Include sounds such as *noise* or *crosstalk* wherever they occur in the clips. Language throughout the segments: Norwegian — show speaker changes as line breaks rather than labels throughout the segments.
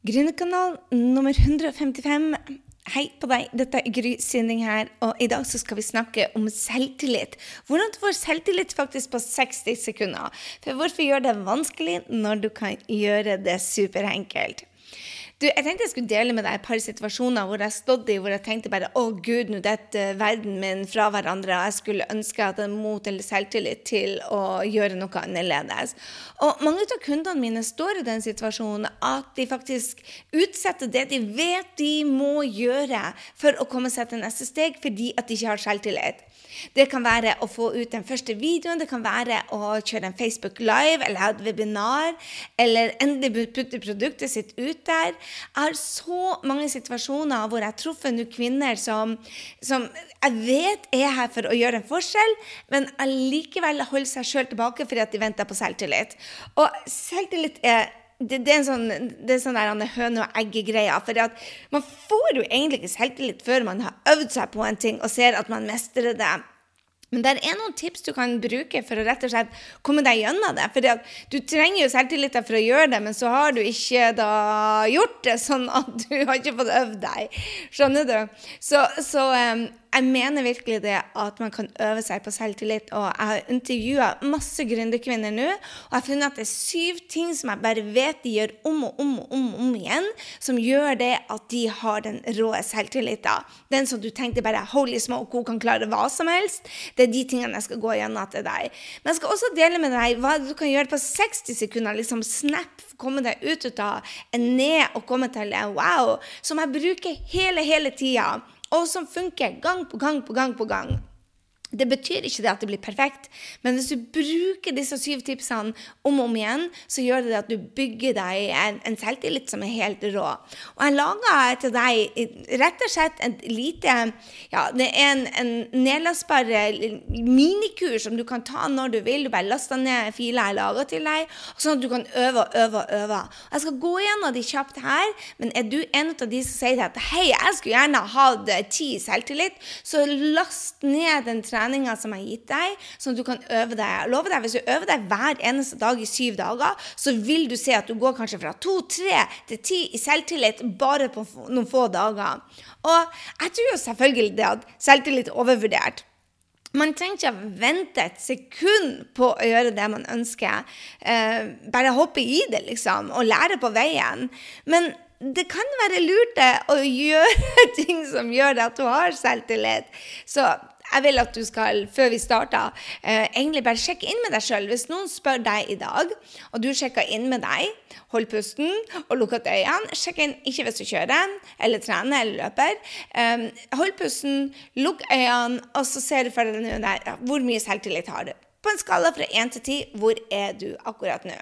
Gründerkanal nummer 155. Hei på deg, dette er Gry Sinding her, og i dag så skal vi snakke om selvtillit. Hvordan du får selvtillit faktisk på 60 sekunder. For hvorfor gjøre det vanskelig når du kan gjøre det superenkelt? Du, jeg tenkte jeg skulle dele med deg et par situasjoner hvor jeg stod i, hvor jeg tenkte bare å gud, nå detter verden min fra hverandre, og jeg skulle ønske at jeg hadde mot eller selvtillit til å gjøre noe annerledes. Og mange av kundene mine står i den situasjonen at de faktisk utsetter det de vet de må gjøre for å komme seg til neste steg, fordi at de ikke har selvtillit. Det kan være å få ut den første videoen, det kan være å kjøre en Facebook Live eller ha et webinar, eller endelig putte produktet sitt ut der. Jeg har så mange situasjoner hvor jeg har truffet kvinner som, som, jeg vet er her for å gjøre en forskjell, men allikevel holder seg sjøl tilbake fordi at de venter på selvtillit. Og selvtillit er det, det, er en sånn, det er sånn der høne og egg-greia. For man får jo egentlig ikke selvtillit før man har øvd seg på en ting og ser at man mestrer det. Men det er noen tips du kan bruke for å rett og slett komme deg gjennom det. For du trenger jo selvtillit for å gjøre det, men så har du ikke da gjort det, sånn at du har ikke fått øvd deg. Skjønner du? Så, så um, jeg mener virkelig det at man kan øve seg på selvtillit. Og jeg har intervjua masse gründerkvinner nå, og jeg har funnet at det er syv ting som jeg bare vet de gjør om og om og om, om igjen, som gjør det at de har den rå selvtilliten. Den som du tenkte bare Holy smoke, hun kan klare hva som helst. Det er de tingene jeg skal gå gjennom til deg. Men jeg skal også dele med deg hva du kan gjøre på 60 sekunder. liksom Snap, komme deg ut av ned og komme til wow, som jeg bruker hele, hele tida og som funker gang på gang på gang på gang. Det betyr ikke det at det blir perfekt, men hvis du bruker disse syv tipsene om og om igjen, så gjør det at du bygger deg en, en selvtillit som er helt rå. Og jeg laga til deg rett og slett et lite Ja, det er en, en nedlastbar minikurs som du kan ta når du vil. Du bare laster ned filer jeg lager til deg, sånn at du kan øve og øve og øve. Jeg skal gå gjennom de kjapt her, men er du en av de som sier at hei, jeg skulle gjerne hatt ti selvtillit, så last ned den treningen treninga som jeg har gitt deg, sånn at du kan øve deg. Jeg lover deg, Hvis du øver deg hver eneste dag i syv dager, så vil du se at du går kanskje fra to, tre til ti i selvtillit bare på noen få dager. Og jeg tror jo selvfølgelig det at selvtillit er overvurdert. Man trenger ikke å vente et sekund på å gjøre det man ønsker. Eh, bare hoppe i det, liksom, og lære på veien. Men det kan være lurt å gjøre *laughs* ting som gjør at du har selvtillit. Så jeg vil at du skal, før vi starter, eh, egentlig bare sjekke inn med deg sjøl. Hvis noen spør deg i dag, og du sjekker inn med deg, hold pusten og lukk at øynene. Sjekk inn ikke hvis du kjører eller trener eller løper. Eh, hold pusten, lukk øynene, og så ser du for deg der, hvor mye selvtillit har du. På en skala fra 1 til 10, hvor er du akkurat nå?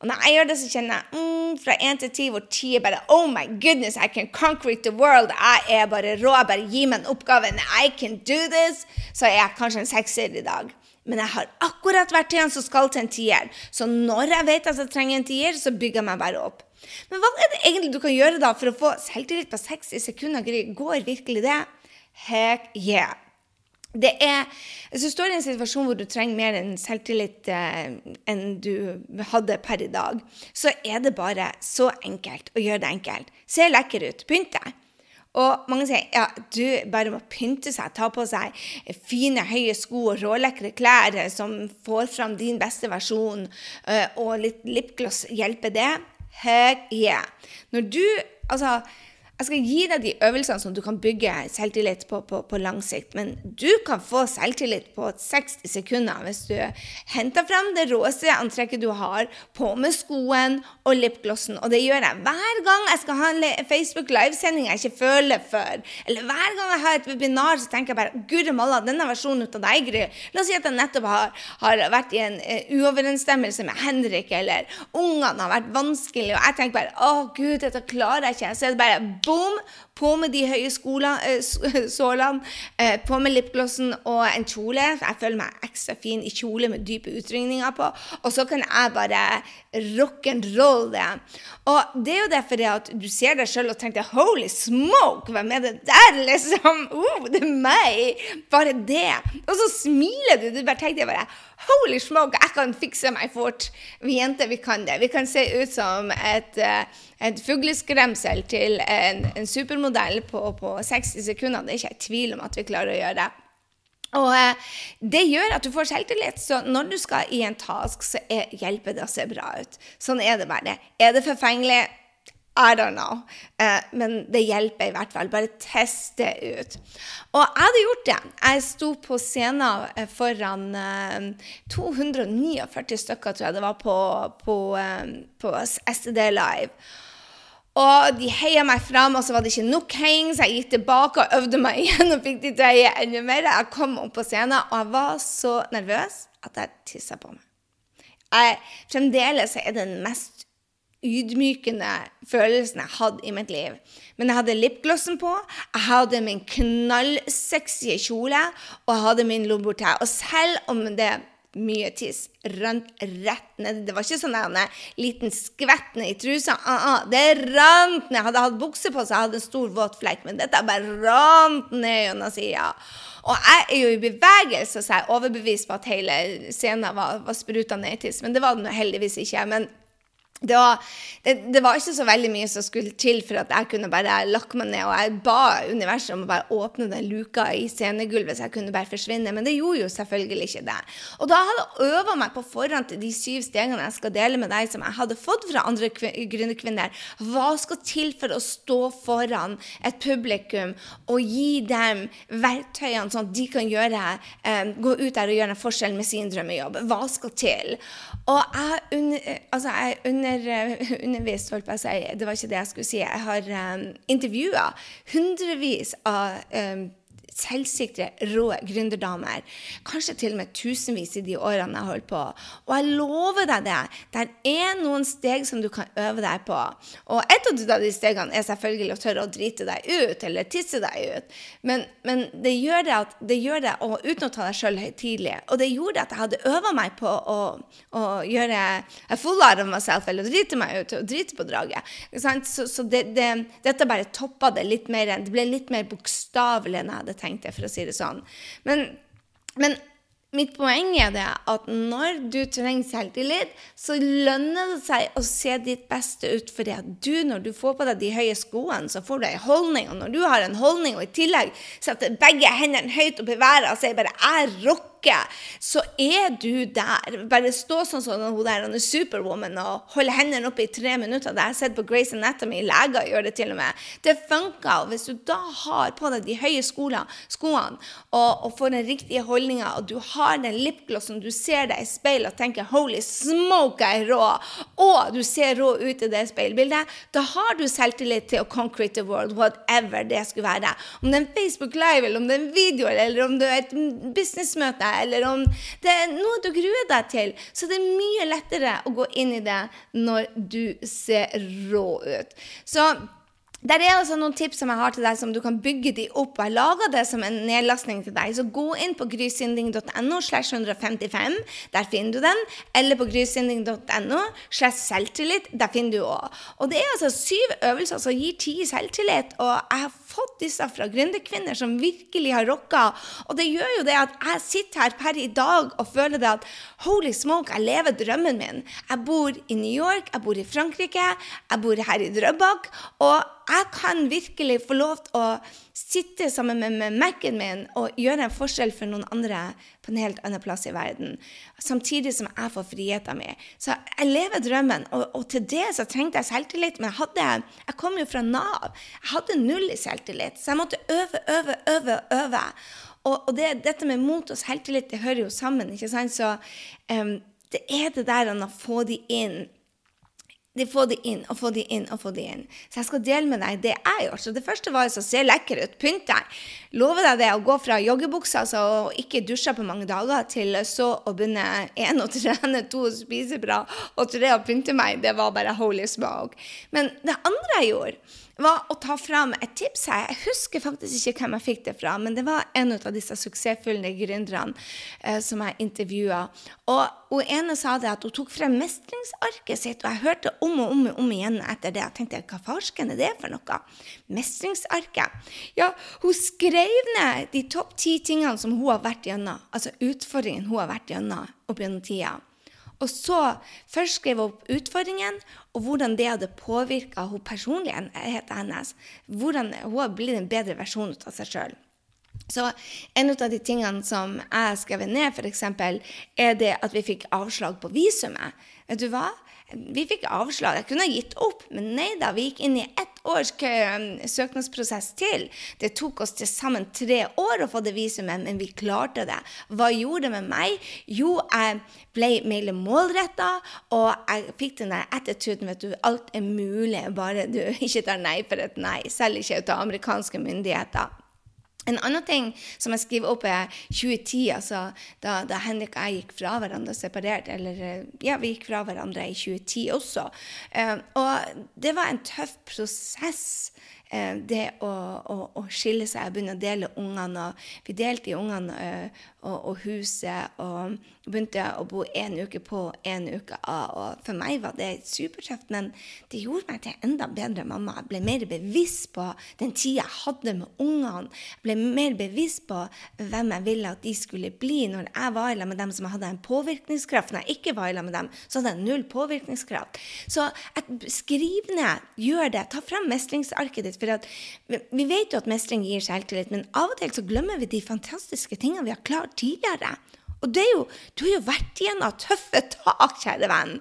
Og når jeg gjør det, så kjenner jeg mm, fra én til ti, hvor ti er bare Oh my goodness, I can conquer the world. Jeg er bare rå. Bare gi meg en oppgave. I can do this. Så er jeg kanskje en sekser i dag. Men jeg har akkurat en som skal til en tier. Så når jeg vet at jeg trenger en tier, så bygger jeg meg bare opp. Men hva er det egentlig du kan gjøre da for å få selvtillit på 60 sekunder? Går virkelig det? Heck yeah det er, Hvis du står i en situasjon hvor du trenger mer enn selvtillit eh, enn du hadde per i dag, så er det bare så enkelt å gjøre det enkelt. Se lekker ut. Pynt deg. Og mange sier ja, du bare må pynte seg, ta på seg fine, høye sko og rålekre klær som får fram din beste versjon, eh, og litt lipgloss, hjelper det? Heck yeah. Når du Altså jeg skal gi deg de øvelsene som du kan bygge selvtillit på, på, på lang sikt. Men du kan få selvtillit på 60 sekunder hvis du henter frem det råeste antrekket du har, på med skoen og lipglossen. Og det gjør jeg hver gang jeg skal ha en Facebook livesending jeg ikke føler for. Eller hver gang jeg har et webinar, så tenker jeg bare Guri malla, denne versjonen ut av deg, Gry. La oss si at jeg nettopp har, har vært i en uh, uoverensstemmelse med Henrik, eller ungene har vært vanskelig, og jeg tenker bare Å, gud, dette klarer jeg ikke. Så er det bare boom, på med de høye eh, *laughs* sålene, eh, på med lipglossen og en kjole. Jeg føler meg ekstra fin i kjole med dype utringninger på. Og så kan jeg bare rock'n'roll det. Og det er jo det at du ser deg sjøl og tenker 'holy smoke', hvem er det der, liksom? Oh, *laughs* det er meg! Bare det. Og så smiler du. Du bare tenker bare Holy smoke, jeg kan fikse meg fort. Vi jenter, vi kan det. Vi kan se ut som et, eh, et fugleskremsel til en, en supermodell på, på, 60 sekunder. Det er ikke jeg tvil om at vi klarer å gjøre. Og eh, det gjør at du får selvtillit. Så når du skal i en task, så er, hjelper det å se bra ut. Sånn er det bare. Er det forfengelig? I don't know. Eh, men det hjelper i hvert fall. Bare test det ut. Og jeg hadde gjort det. Jeg sto på scenen eh, foran eh, 249 stykker, tror jeg det var, på, på, eh, på STD Live. Og de heia meg fram, og så var det ikke nok heiing, så jeg gikk tilbake og øvde meg *laughs* igjen og fikk de til enda mer. Jeg kom opp på scenen, og jeg var så nervøs at jeg tissa på meg. Jeg, fremdeles er det den mest ydmykende følelsen jeg hadde i mitt liv. Men jeg hadde lipglossen på, jeg hadde min knallsexy kjole, og jeg hadde min Louboutin. Og selv om det mye tiss rant rett ned Det var ikke sånn en liten skvett ned i trusa. Uh -uh, det rant ned. Jeg hatt bukse på, så jeg hadde en stor, våt flekk, men dette bare rant ned gjennom sida. Og jeg er jo i bevegelse, så jeg er overbevist på at hele scenen var, var spruta ned i tiss. Men det var den heldigvis ikke. men det var, det, det var, ikke så veldig mye som skulle til for at jeg kunne bare lakke meg ned. Og jeg ba universet om å bare åpne den luka i scenegulvet, så jeg kunne bare forsvinne. Men det gjorde jo selvfølgelig ikke det. Og da hadde jeg øva meg på forhånd til de syv stegene jeg skal dele med deg, som jeg hadde fått fra andre gründerkvinner. Hva skal til for å stå foran et publikum og gi dem verktøyene, sånn at de kan gjøre, um, gå ut der og gjøre en forskjell med sin drømmejobb? Hva skal til? Og jeg, altså jeg under under, eh, undervist, holdt på å si, det var ikke det jeg skulle si. Jeg har um, intervjua hundrevis av um, selvsikre, rå gründerdamer. Kanskje til og med tusenvis i de årene jeg holdt på. Og jeg lover deg det, det er noen steg som du kan øve deg på. Og et av de stegene er selvfølgelig å tørre å drite deg ut, eller tisse deg ut. Men, men det gjør det, at, det gjør det og, uten å ta deg sjøl høytidelig. Og det gjorde at jeg hadde øva meg på å, å gjøre a full out of myself, eller drite meg ut, og drite på draget. Så, så det, det, dette bare toppa det litt mer. Det ble litt mer bokstavelig enn jeg hadde tenkt tenkte jeg, for å si det sånn. Men, men mitt poeng er det at når du trenger selvtillit, så lønner det seg å se ditt beste ut. at du, når du får på deg de høye skoene, så får du ei holdning. Og når du har en holdning, og i tillegg setter begge hendene høyt opp i været og sier bare 'jeg rocker', så er du der. Bare stå sånn som hun der hun er superwoman og holde hendene oppe i tre minutter. Det har jeg sett på Grace Anatomy. Leger gjør det til og med. Det funker. Og hvis du da har på deg de høye skoene, skoene og, og får den riktige holdninga, og du har den lipglossen, du ser deg i speilet og tenker 'holy smoke, jeg er rå', og du ser rå ut i det speilbildet, da har du selvtillit til å concrete the world, whatever det skulle være. Om det er en Facebook Live, eller om det er en video, eller om det er et businessmøte, eller om det er noe du gruer deg til, så det er mye lettere å gå inn i det når du ser rå ut. Så der er altså noen tips som jeg har til deg, som du kan bygge de opp. Jeg lager det som en nedlastning til deg. Så gå inn på grysynding.no slash 155. Der finner du den. Eller på grysynding.no. Der finner du òg. Og det er altså syv øvelser som gir ti selvtillit. Og jeg har fått disse fra gründerkvinner som virkelig har rocka. Og det gjør jo det at jeg sitter her per i dag og føler det at holy smoke, jeg lever drømmen min. Jeg bor i New York, jeg bor i Frankrike, jeg bor her i Drøbak. og jeg kan virkelig få lov til å sitte sammen med, med Mac-en min og gjøre en forskjell for noen andre på en helt annen plass i verden. Samtidig som jeg får friheten min. Så jeg lever drømmen. Og, og, til det så trengte jeg selvtillit. Men jeg, hadde, jeg kom jo fra Nav. Jeg hadde null i selvtillit. Så jeg måtte øve, øve, øve, øve. Og, og det, dette med mot og selvtillit, det hører jo sammen. ikke sant? Så um, det er det der å få de inn de få de inn og få de inn og få de inn. Så jeg skal dele med deg det jeg gjør. Så det første var å se lekker ut, pynt deg. Lover deg det å gå fra joggebuksa altså, og ikke dusje på mange dager, til så å begynne én å trene, to å spise bra og tre å pynte meg. Det var bare holy smoke. Men det andre jeg gjorde, var å ta fram et tips her. Jeg husker faktisk ikke hvem jeg fikk det fra, men det var en av disse suksessfulle gründerne eh, som jeg intervjua. Og hun ene sa det at hun tok frem mestringsarket sitt, og jeg hørte om og om, og om igjen etter det. Jeg tenkte hva farsken er det for noe? Mestringsarket. Ja, hun skrev ned de topp ti tingene som hun har vært gjennom, altså utfordringen hun har vært gjennom opp gjennom tida. Og så først skrev hun opp utfordringen, og hvordan det hadde påvirka personligheten hennes. Hvordan hun har blitt en bedre versjon av seg sjøl. Så en av de tingene som jeg har skrevet ned, f.eks., er det at vi fikk avslag på visumet. Vet du hva? Vi fikk avslag. Jeg kunne ha gitt opp, men nei da. Vi gikk inn i ett års um, søknadsprosess til. Det tok oss til sammen tre år å få det visumet, men vi klarte det. Hva gjorde det med meg? Jo, jeg ble mer målretta, og jeg fikk den der attituden vet alt er mulig, bare du *laughs* ikke tar nei for et nei. Selv ikke av amerikanske myndigheter. En annen ting som jeg skriver opp, er 2010, altså da, da Henrik og jeg gikk fra hverandre separert. Eller eh, ja, vi gikk fra hverandre i 2010 også. Uh, og det var en tøff prosess Eh, det å, å, å, skille seg Jeg begynte å dele ungene. Vi delte i ungene eh, og, og, huset og begynte å bo en uke på en uke av. Og for meg var det supertøft, men det gjorde meg til en enda bedre mamma. Jeg ble mer bevisst på den tida jeg hadde med ungene. Jeg ble mer bevisst på hvem jeg ville at de skulle bli. Når jeg var sammen med dem som hadde en påvirkningskraft, når jeg ikke var sammen med dem, så hadde jeg null påvirkningskraft. Så skriv ned, gjør det. Ta frem mestringsarket ditt for vi vet jo at mestring gir selvtillit, men av og til så glemmer vi de fantastiske tingene vi har klart tidligere. Og jo, du har jo vært gjennom tøffe tak, kjære venn.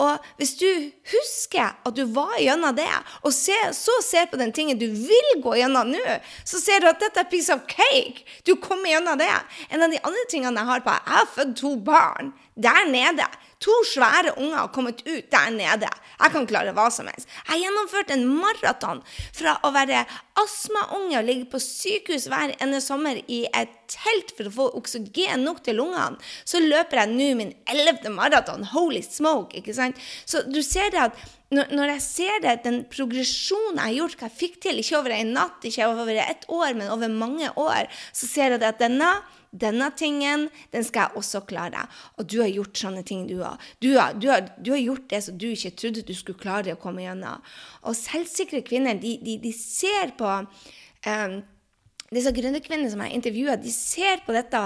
Og hvis du husker at du var gjennom det, og se, så ser på den tingen du vil gå gjennom nå, så ser du at dette er piece of cake. Du kommer gjennom det. En av de andre tingene jeg har på, jeg har født to barn der nede. To svære unger har kommet ut der nede. Jeg kan klare hva som helst. Jeg gjennomførte en maraton fra å være astmaunge og ligge på sykehus hver ene sommer i et telt for å få oksygen nok til lungene. Så løper jeg nå min ellevte maraton. Holy smoke! ikke sant? Så du ser det at når, jeg ser det, den progresjonen jeg har gjort, hva jeg fikk til, ikke over en natt, ikke over ett år, men over mange år, så ser jeg at denne denne tingen, den skal jeg også klare. Og du har gjort sånne ting, du òg. Du, du, du, har gjort det som du ikke trodde du skulle klare å komme gjennom. Og selvsikre kvinner, de, de, de ser på um, disse gründerkvinnene som jeg intervjua, de ser på dette,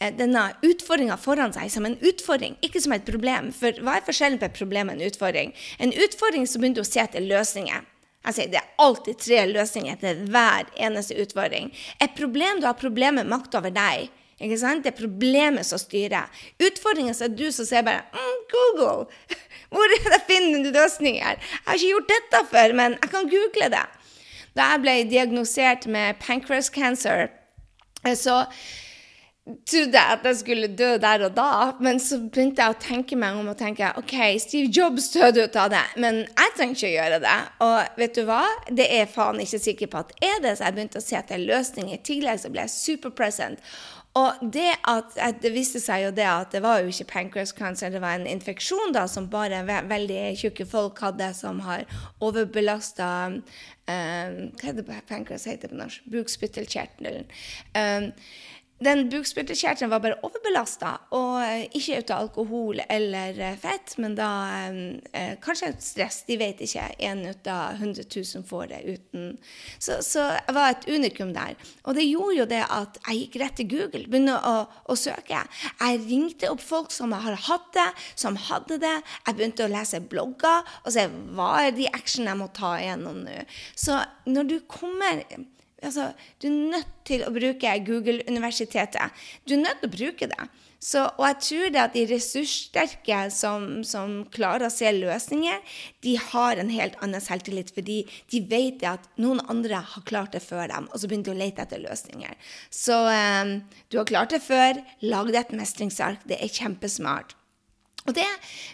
eh, denne utfordringa foran seg som en utfordring, ikke som et problem. For hva er forskjellen på et problem og en utfordring? En utfordring så begynner å se etter løsninger. Jeg sier Det er alltid tre løsninger til hver eneste utfordring. Et problem du har problemer med makt over deg. Ikke sant? Det er problemet som styrer. Utfordringen er du som ser bare mm, Google! *laughs* Hvor er finner du løsninger? Jeg har ikke gjort dette før, men jeg kan google det. Da jeg ble diagnosert med pancreas cancer, eh, så trodde jeg at jeg skulle dø der og da, men så begynte jeg å tenke meg om og tenke OK, Steve Jobs døde ut av det, men jeg trenger ikke å gjøre det. Og vet du hva? Det er faen ikke sikker på at er det, så jeg begynte å se etter løsninger. I tillegg så ble jeg superpresent. Og det, at, det viste seg jo det at det var jo ikke pancreas cancer, det var en infeksjon da, som bare veldig tjukke folk hadde, som har overbelasta um, Hva er det pancreas heter på norsk? Bukspyttelkjertelen. Um, den bukspyttkjertelen var bare overbelasta, og eh, ikke ut av alkohol eller eh, fett, men da eh, kanskje stress. De vet ikke. Én ut av 100 000 får det uten. Så, så, jeg var et unikum der. Og det gjorde jo det at jeg gikk rett til Google, begynte å, å, søke. Jeg ringte opp folk som har hatt det, som hadde det. Jeg begynte å lese blogger og se hva er de action jeg må ta igjennom nå. Så når du kommer altså, Du er nødt til å bruke Google-universitetet. Du er nødt til å bruke det. Så, og jeg tror det at de ressurssterke som, som, klarer å se løsninger, de har en helt annen selvtillit. Fordi de vet at noen andre har klart det før dem, og så begynner de å lete etter løsninger. Så um, du har klart det før. Lag deg et mestringsark. Det er kjempesmart. Og det,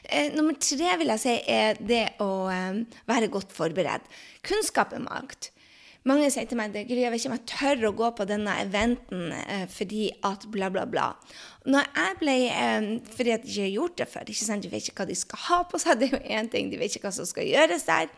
eh, Nummer tre vil jeg si er det å eh, være godt forberedt. Kunnskap er makt. Mange sier til meg det, jeg vet ikke om jeg tør å gå på denne eventen eh, fordi at bla, bla, bla. Når jeg ble, um, Fordi at de ikke har gjort det før. De vet ikke hva de skal ha på seg. *laughs* det er jo en ting, De vet ikke hva som skal gjøres der.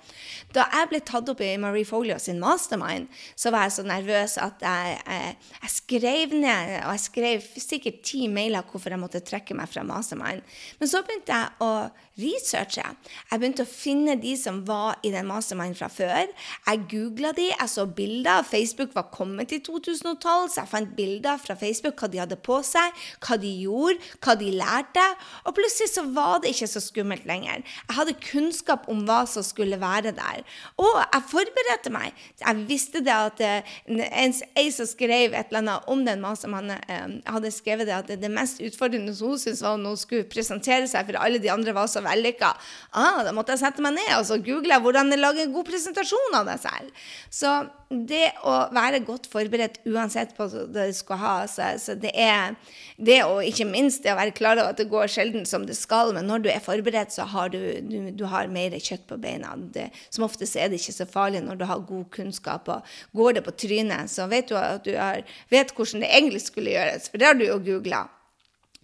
Da jeg ble tatt opp i Marie Folio sin mastermind, så var jeg så nervøs at jeg, jeg, eh, jeg skrev ned og jeg skrev sikkert ti mailer hvorfor jeg måtte trekke meg fra mastermind. Men så begynte jeg å researche. Jeg begynte å finne de som var i den mastermind fra før. Jeg googla de, jeg så bilder. Facebook var kommet i 2012, så jeg fant bilder fra Facebook, hva de hadde på seg, hva de gjorde, hva de lærte. Og plutselig så var det ikke så skummelt lenger. Jeg hadde kunnskap om hva som skulle være der. Og jeg forberedte meg. Jeg visste det at eh, en, som skrev et eller annet om den mastermannen, eh, hadde skrevet det at det mest utfordrende som hun syntes var når hun skulle presentere seg, for alle de andre var så vellykka. Ah, da måtte jeg sette meg ned og så google hvordan jeg lager en god presentasjon av meg selv. Så det å være godt forberedt uansett på hva du skal ha, så, så det er det og ikke minst det å være klar over at det går sjelden som det skal, men når du er forberedt, så har du, du, du har mer kjøtt på beina. Det, som oftest er det ikke så farlig når du har god kunnskap. og Går det på trynet, så vet du at du har, vet hvordan det egentlig skulle gjøres, for det har du jo googla.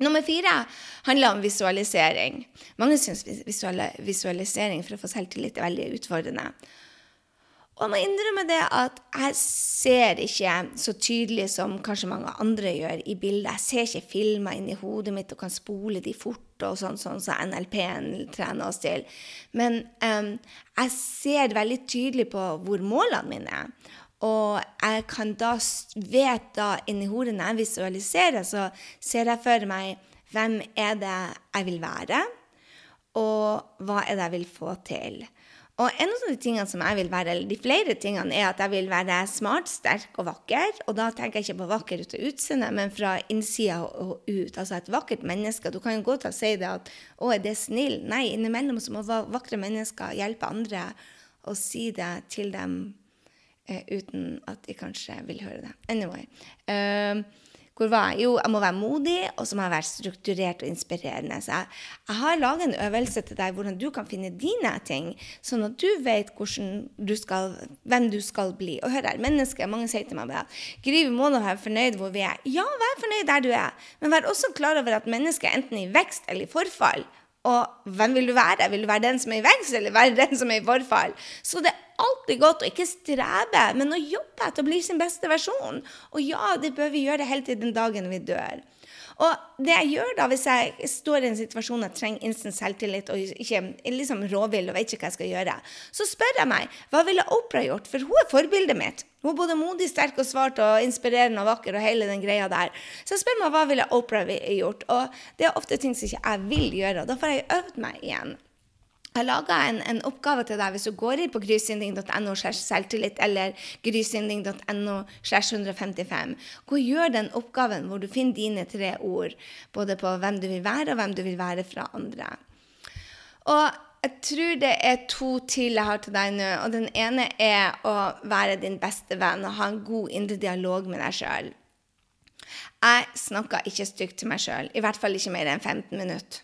Nummer fire handler om visualisering. Mange syns visualisering for å få selvtillit er veldig utfordrende. Og jeg må innrømme det at jeg ser ikke så tydelig som kanskje mange andre gjør i bildet. Jeg ser ikke filmer inni hodet mitt og kan spole de fort og sånn, sånn som så NLP-en trener oss til. Men um, jeg ser veldig tydelig på hvor målene mine er. Og jeg kan da vet da inni hodet når jeg visualiserer, så ser jeg for meg hvem er det jeg vil være, og hva er det jeg vil få til. Og en av de tingene som jeg vil være, eller de flere tingene, er at jeg vil være smart, sterk og vakker. Og da tenker jeg ikke på vakker ut av utseendet, men fra innsida og ut. Altså et vakkert menneske. Du kan jo godt si det at 'Å, er det snill?' Nei, innimellom så må vakre mennesker hjelpe andre og si det til dem eh, uten at de kanskje vil høre det. Anyway. Uh, hvor var jeg? Jo, jeg må være modig, og så må jeg være strukturert og inspirerende. Så jeg, jeg har laget en øvelse til deg hvordan du kan finne dine ting, sånn at du vet du skal, hvem du skal bli. Og hør her, mennesker, mange sier til meg bare Gry, vi må nå være fornøyd hvor vi er. Ja, vær fornøyd der du er, men vær også klar over at mennesker er enten i vekst eller i forfall. Og hvem vil du være? Vil du være den som er i vekst, eller være den som er i forfall? Så det er alltid godt å ikke strebe, men å jobbe etter å bli sin beste versjon. Og ja, det bør vi gjøre helt til den dagen vi dør. Og det jeg gjør da, hvis jeg står i en situasjon jeg trenger instant selvtillit og ikke liksom råvill og vet ikke hva jeg skal gjøre, så spør jeg meg hva ville Opera gjort? For hun er forbildet mitt. Hun er både modig, sterk og svart og inspirerende og vakker og hele den greia der. Så jeg spør meg hva ville Opera gjort? Og det er ofte ting som ikke jeg vil gjøre. Og da får jeg øvd meg igjen. Jeg laga en, en, oppgave til deg hvis du går inn på grysynding.no selvtillit eller grysynding.no 155. Gå gjør den oppgaven hvor du finner dine tre ord, både på hvem du vil være, og hvem du vil være fra andre. Og jeg tror det er to til jeg har til deg nå. og Den ene er å være din beste venn og ha en god indre dialog med deg sjøl. Jeg snakka ikke stygt til meg sjøl, i hvert fall ikke mer enn 15 minutter.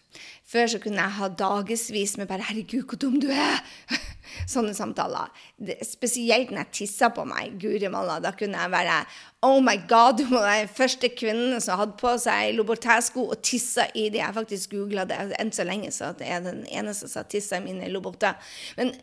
Før så kunne jeg ha dagevis med bare 'Herregud, hvor dum du er!' *laughs* Sånne samtaler. Det, spesielt når jeg tissa på meg. Guri malla, da kunne jeg være 'Oh my God, du må være den første kvinnen som hadde på seg Louboutin-sko og tissa i de.' Jeg faktisk googla det enn så lenge, så det er den eneste som har tissa i mine Louboutin. Men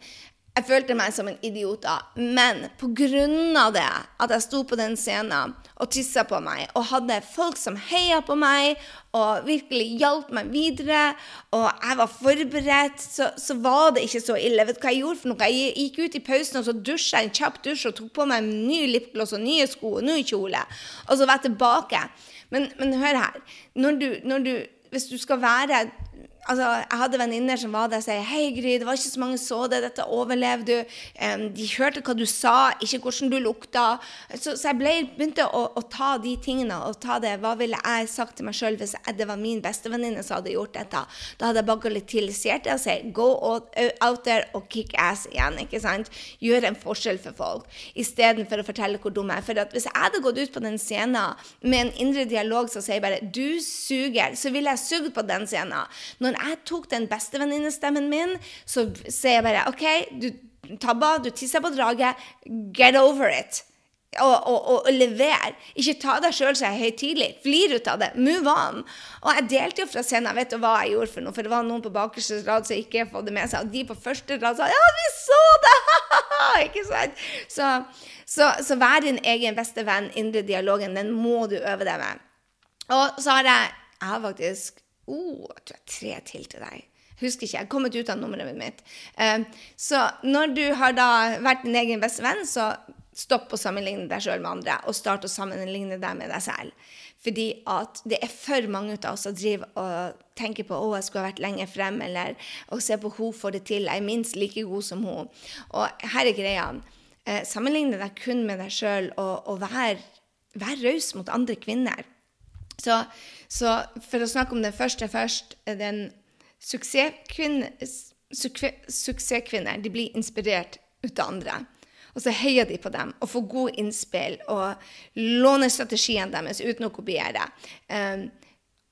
jeg følte meg som en idiot da. Men pga. det, at jeg sto på den scenen og tissa på meg, og hadde folk som heia på meg og virkelig hjalp meg videre, og jeg var forberedt, så, så, var det ikke så ille. Vet du hva jeg gjorde for noe? Jeg gikk ut i pausen og så dusja en kjapp dusj og tok på meg en ny lipgloss og nye sko og ny kjole. Og så var jeg tilbake. Men, men hør her. Når du, når du, hvis du skal være Altså, jeg hadde venninner som var der og sa hei, Gry, det var ikke så mange som så det, dette overlevde du. Um, de hørte hva du sa, ikke hvordan du lukta. Så, så jeg ble, begynte å, å, ta de tingene og ta det. Hva ville jeg sagt til meg sjøl hvis det var min bestevenninne som hadde gjort dette? Da hadde jeg bagatellisert det og sagt go out there og kick ass igjen. ikke sant? Gjør en forskjell for folk, istedenfor å fortelle hvor dum jeg er. For hvis jeg hadde gått ut på den scenen med en indre dialog som sier bare du suger, så ville jeg sugd på den scenen. Når jeg tok den bestevenninnestemmen min, så sier jeg bare OK, du, tabba, du tisser på draget. Get over it. Og, og, og, og lever. Ikke ta deg sjøl så høytidelig. Flir ut av det. Move on. Og jeg delte jo fra scenen. Vet du hva jeg gjorde for noe? For det var noen på bakerste rad som ikke hadde det med seg. Og de på første rad sa 'Ja, vi så det!' *laughs* ikke sant? Så, så, så vær din egen beste venn. Indre dialogen, den må du øve deg med. Og så har jeg Jeg har faktisk oh, jeg tror jeg tre til til deg. Husker ikke. Jeg har kommet ut av nummeret mitt. Um, så når du har da vært din egen beste venn, så stopp å sammenligne deg sjøl med andre, og start å sammenligne deg med deg selv. Fordi at det er for mange av oss som driver og tenker på å, jeg skulle ha vært lenger frem, eller å se på hun får det til, jeg er minst like god som hun. Og her er greia. Eh, sammenligne deg kun med deg sjøl, og, og vær, vær raus mot andre kvinner. Så, så, for å snakke om den første først den suksesskvinner, suksesskvinner de blir inspirert ut av andre. Og så heier de på dem og får gode innspill og låner strategien deres uten å kopiere. Um,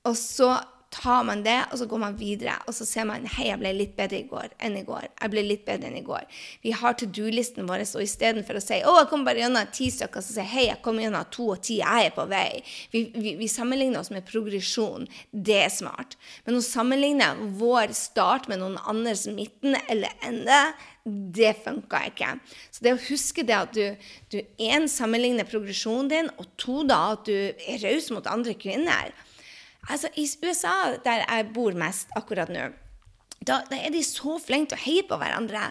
og så tar man det, og så går man videre. Og så ser man hei, jeg ble litt bedre i går enn i går. Jeg ble litt bedre enn i går. Vi har to do-listen vår, og istedenfor å si å, jeg kom bare gjennom ti stykker, så sier hei, jeg kom gjennom to og ti, jeg er på vei. Vi, vi, vi, sammenligner oss med progresjon. Det er smart. Men å sammenligne vår start med noen andres midten eller ende, det funka ikke. Så det å huske det at du, du en, sammenligner progresjonen din, og to, da at du er raus mot andre kvinner. Altså, I USA, der jeg bor mest akkurat nå, da, da, er de så flinke til å heie på hverandre.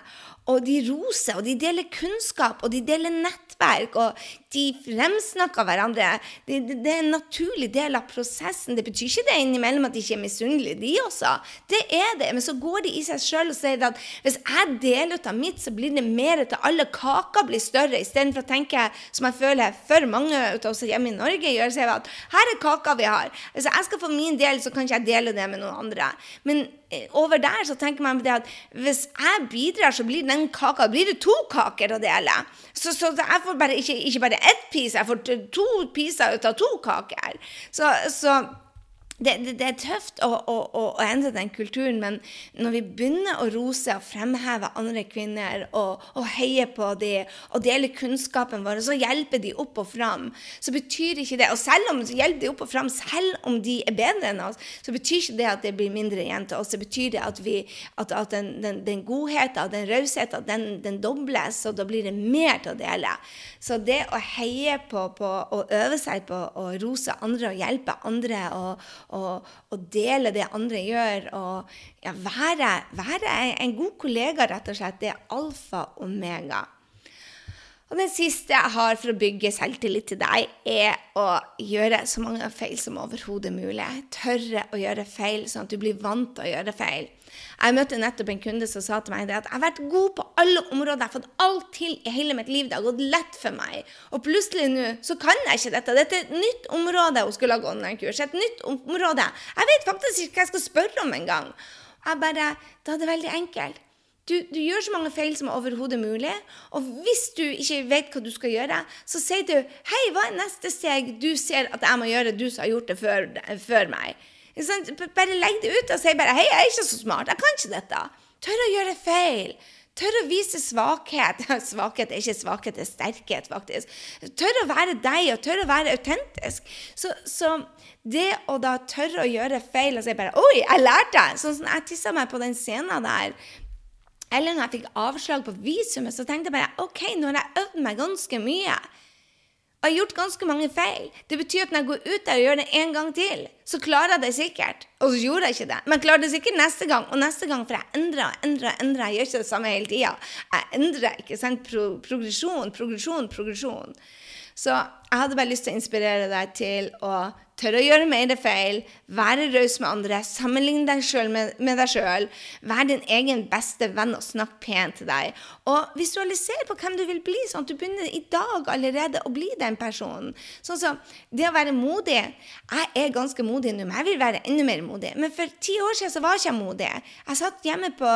Og de roser, og de deler kunnskap, og de deler nettverk, og de fremsnakker hverandre. Det, det, det, er en naturlig del av prosessen. Det betyr ikke det innimellom at de ikke er misunnelige, de også. Det er det. Men så går de i seg sjøl og sier at hvis jeg deler ut av mitt, så blir det mer til alle. Kaka blir større. Istedenfor å tenke, som jeg føler for mange av oss hjemme i Norge gjør, sier at her er kaka vi har. Hvis jeg skal få min del, så kan ikke jeg dele det med noen andre. Men eh, over der så tenker man på det at hvis jeg bidrar, så blir den kaka blir det to kaker å dele. Så, så jeg får bare ikke, ikke bare ett pis, jeg får to piser ut av to kaker. Så, så det, det, det, er tøft å, å, å, endre den kulturen, men når vi begynner å rose og fremheve andre kvinner og, og heie på dem og dele kunnskapen vår, så hjelper de opp og fram, så betyr ikke det Og selv om hjelper de opp og fram, selv om de er bedre enn oss, så betyr ikke det at det blir mindre igjen til oss. Det betyr det at, vi, at, at den, den, den godheten, den rausheten, den, den dobles, og da blir det mer til å dele. Så det å heie på, på og øve seg på å rose andre og hjelpe andre og og, og dele det andre gjør. Og ja, være, være, en god kollega, rett og slett. Det er alfa og omega. Og den siste jeg har for å bygge selvtillit til deg, er å gjøre så mange feil som overhodet mulig. Tørre å gjøre feil, sånn at du blir vant til å gjøre feil. Jeg møtte nettopp en kunde som sa til meg at jeg har vært god på alle områder. Jeg har fått alt til i hele mitt liv. Det har gått lett for meg. Og plutselig nå så kan jeg ikke dette. Dette er et nytt område. Hun skulle lage online-kurs. Et nytt område. Jeg vet faktisk ikke hva jeg skal spørre om engang. Jeg bare Da er det veldig enkelt. Du, du, gjør så mange feil som overhodet mulig. Og hvis du ikke vet hva du skal gjøre, så sier du 'Hei, hva er neste steg du ser at jeg må gjøre, du som har gjort det før, før meg?' Bare legg det ut og si bare 'Hei, jeg er ikke så smart. Jeg kan ikke dette.' Tør å gjøre feil. Tør å vise svakhet. *laughs* Svakhet er ikke svakhet, det er sterkhet, faktisk. Tør å være deg, og tør å være autentisk. Så, så, det å da tørre å gjøre feil og si bare 'Oi, jeg lærte!' Sånn som jeg tissa meg på den scenen der. Eller når jeg fikk avslag på visumet, så tenkte jeg bare OK, nå har jeg øvd meg ganske mye. Jeg har gjort ganske mange feil. Det betyr at når jeg går ut der og gjør det en gang til, så klarer jeg det sikkert. Og så gjorde jeg ikke det. Men jeg klarer det sikkert neste gang og neste gang, for jeg endrer og endrer. endrer. Jeg gjør ikke det samme hele tida. Jeg endrer ikke sant? Pro progresjon, progresjon, progresjon. Så jeg hadde bare lyst til å inspirere deg til å tørre å gjøre mer feil, være raus med andre, sammenligne deg sjøl med, med, deg sjøl, være din egen beste venn og snakke pent til deg. Og visualiser på hvem du vil bli, sånn at du begynner i dag allerede å bli den personen. Sånn som Det å være modig Jeg er ganske modig nå, men jeg vil være enda mer modig. Men for ti år siden så var jeg ikke modig. Jeg satt hjemme på,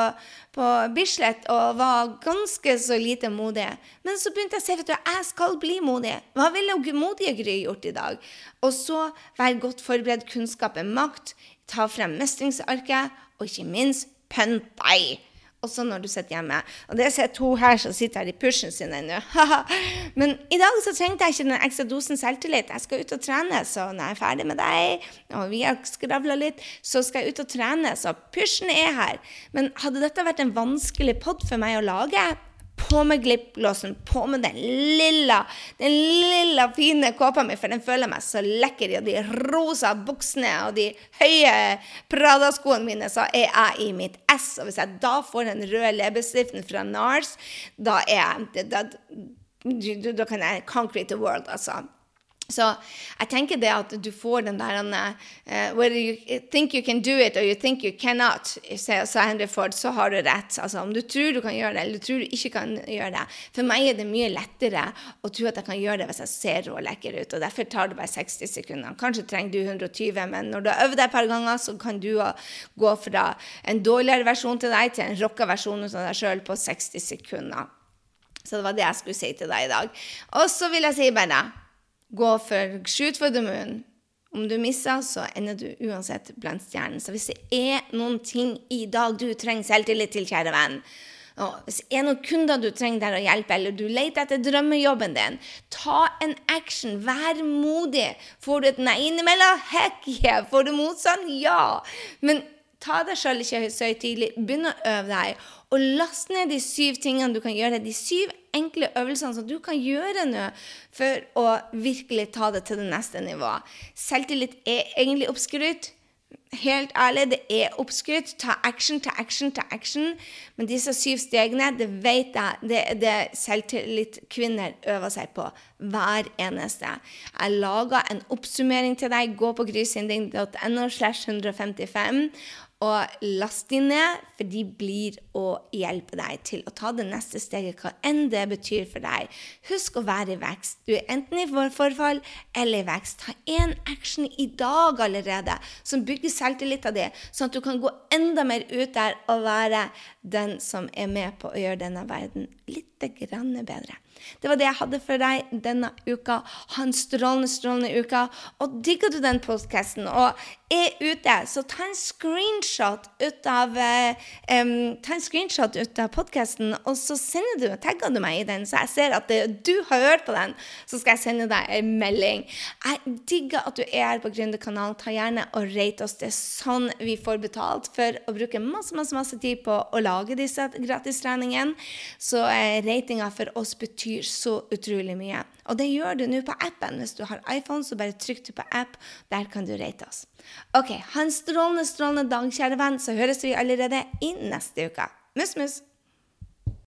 på Bislett og var ganske så lite modig. Men så begynte jeg å se at jeg skal bli modig. Hva ville modige Gry gjort i dag? Og så være godt forberedt. Kunnskap er makt. Ta frem mestringsarket, og ikke minst pynt deg. også når du sitter hjemme. Og det sitter to her som sitter her i pushen sin ennå. *laughs* Men i dag så trengte jeg ikke den ekstra dosen selvtillit. Jeg skal ut og trene, så når jeg er ferdig med deg, og vi har skravla litt, så skal jeg ut og trene. Så pushen er her. Men hadde dette vært en vanskelig pod for meg å lage, på med glippglåsen, på med den lilla, den lilla fine kåpa mi, for den føler meg så lekker og de rosa buksene og de høye Prada-skoene mine, så er jeg i mitt ess. Og hvis jeg da får den røde leppestiften fra NARS, da er jeg da, da, da kan jeg concrete the world, altså. Så jeg tenker det at du får den der uh, Whether you think you can do it or you think you cannot, sa Henry Ford, så har du rett. Altså om du tror du kan gjøre det, eller du tror du ikke kan gjøre det. For meg er det mye lettere å tro at jeg kan gjøre det hvis jeg ser rå lekker ut. Og derfor tar det bare 60 sekunder. Kanskje trenger du 120, men når du har øvd deg et par ganger, så kan du gå fra en dårligere versjon til deg til en rocka versjon av deg sjøl på 60 sekunder. Så det var det jeg skulle si til deg i dag. Og så vil jeg si bare gå for shoot for the moon. Om du misser, så ender du uansett blant stjernene. Så hvis det er noen ting i dag du trenger selvtillit til, kjære venn, og hvis det er noen kunder du trenger der å hjelpe, eller du leter etter drømmejobben din, ta en action. Vær modig. Får du et nei innimellom? Heck yeah. Får du motstand? Ja. Men ta deg sjøl ikke så høytidelig. Begynn å øve deg. Og last ned de syv tingene du kan gjøre. De syv enkle øvelsene som du kan gjøre nå for å virkelig ta det til det neste nivået. Selvtillit er egentlig oppskrytt. Helt ærlig, det er oppskrytt. Ta action, ta action, ta action. Men disse syv stegene, det vet jeg, det er det selvtillit-kvinner øver seg på hver eneste. Jeg laga en oppsummering til deg. Gå på grysynding.no slash 155 og last de ned, for de blir å hjelpe deg til å ta det neste steget, hva enn det betyr for deg. Husk å være i vekst. Du er enten i forfall eller i vekst. Ta én action i dag allerede som bygger selvtilliten din, sånn at du kan gå enda mer ut der og være den som er med på å gjøre denne verden litt bedre. Det var det jeg hadde for deg denne uka. Ha en strålende, strålende uke. Og digger du den podkasten og er ute, så ta en screenshot ut av um, Ta en screenshot ut av podkasten, og så sender du, tagger du meg i den, så jeg ser at det, du har hørt på den. Så skal jeg sende deg en melding. Jeg digger at du er her på Gründerkanalen. Ta gjerne og rate oss. Det er sånn vi får betalt for å bruke masse, masse, masse tid på å lage disse gratistreningene. Så eh, ratinga for oss betyr så utrolig mye. Og det gjør du nå på appen. Hvis du har iPhone, så bare trykk du på app. Der kan du rate oss. OK, ha en strålende, strålende dag, kjære venn, så høres vi allerede i neste uke. Mus, mus!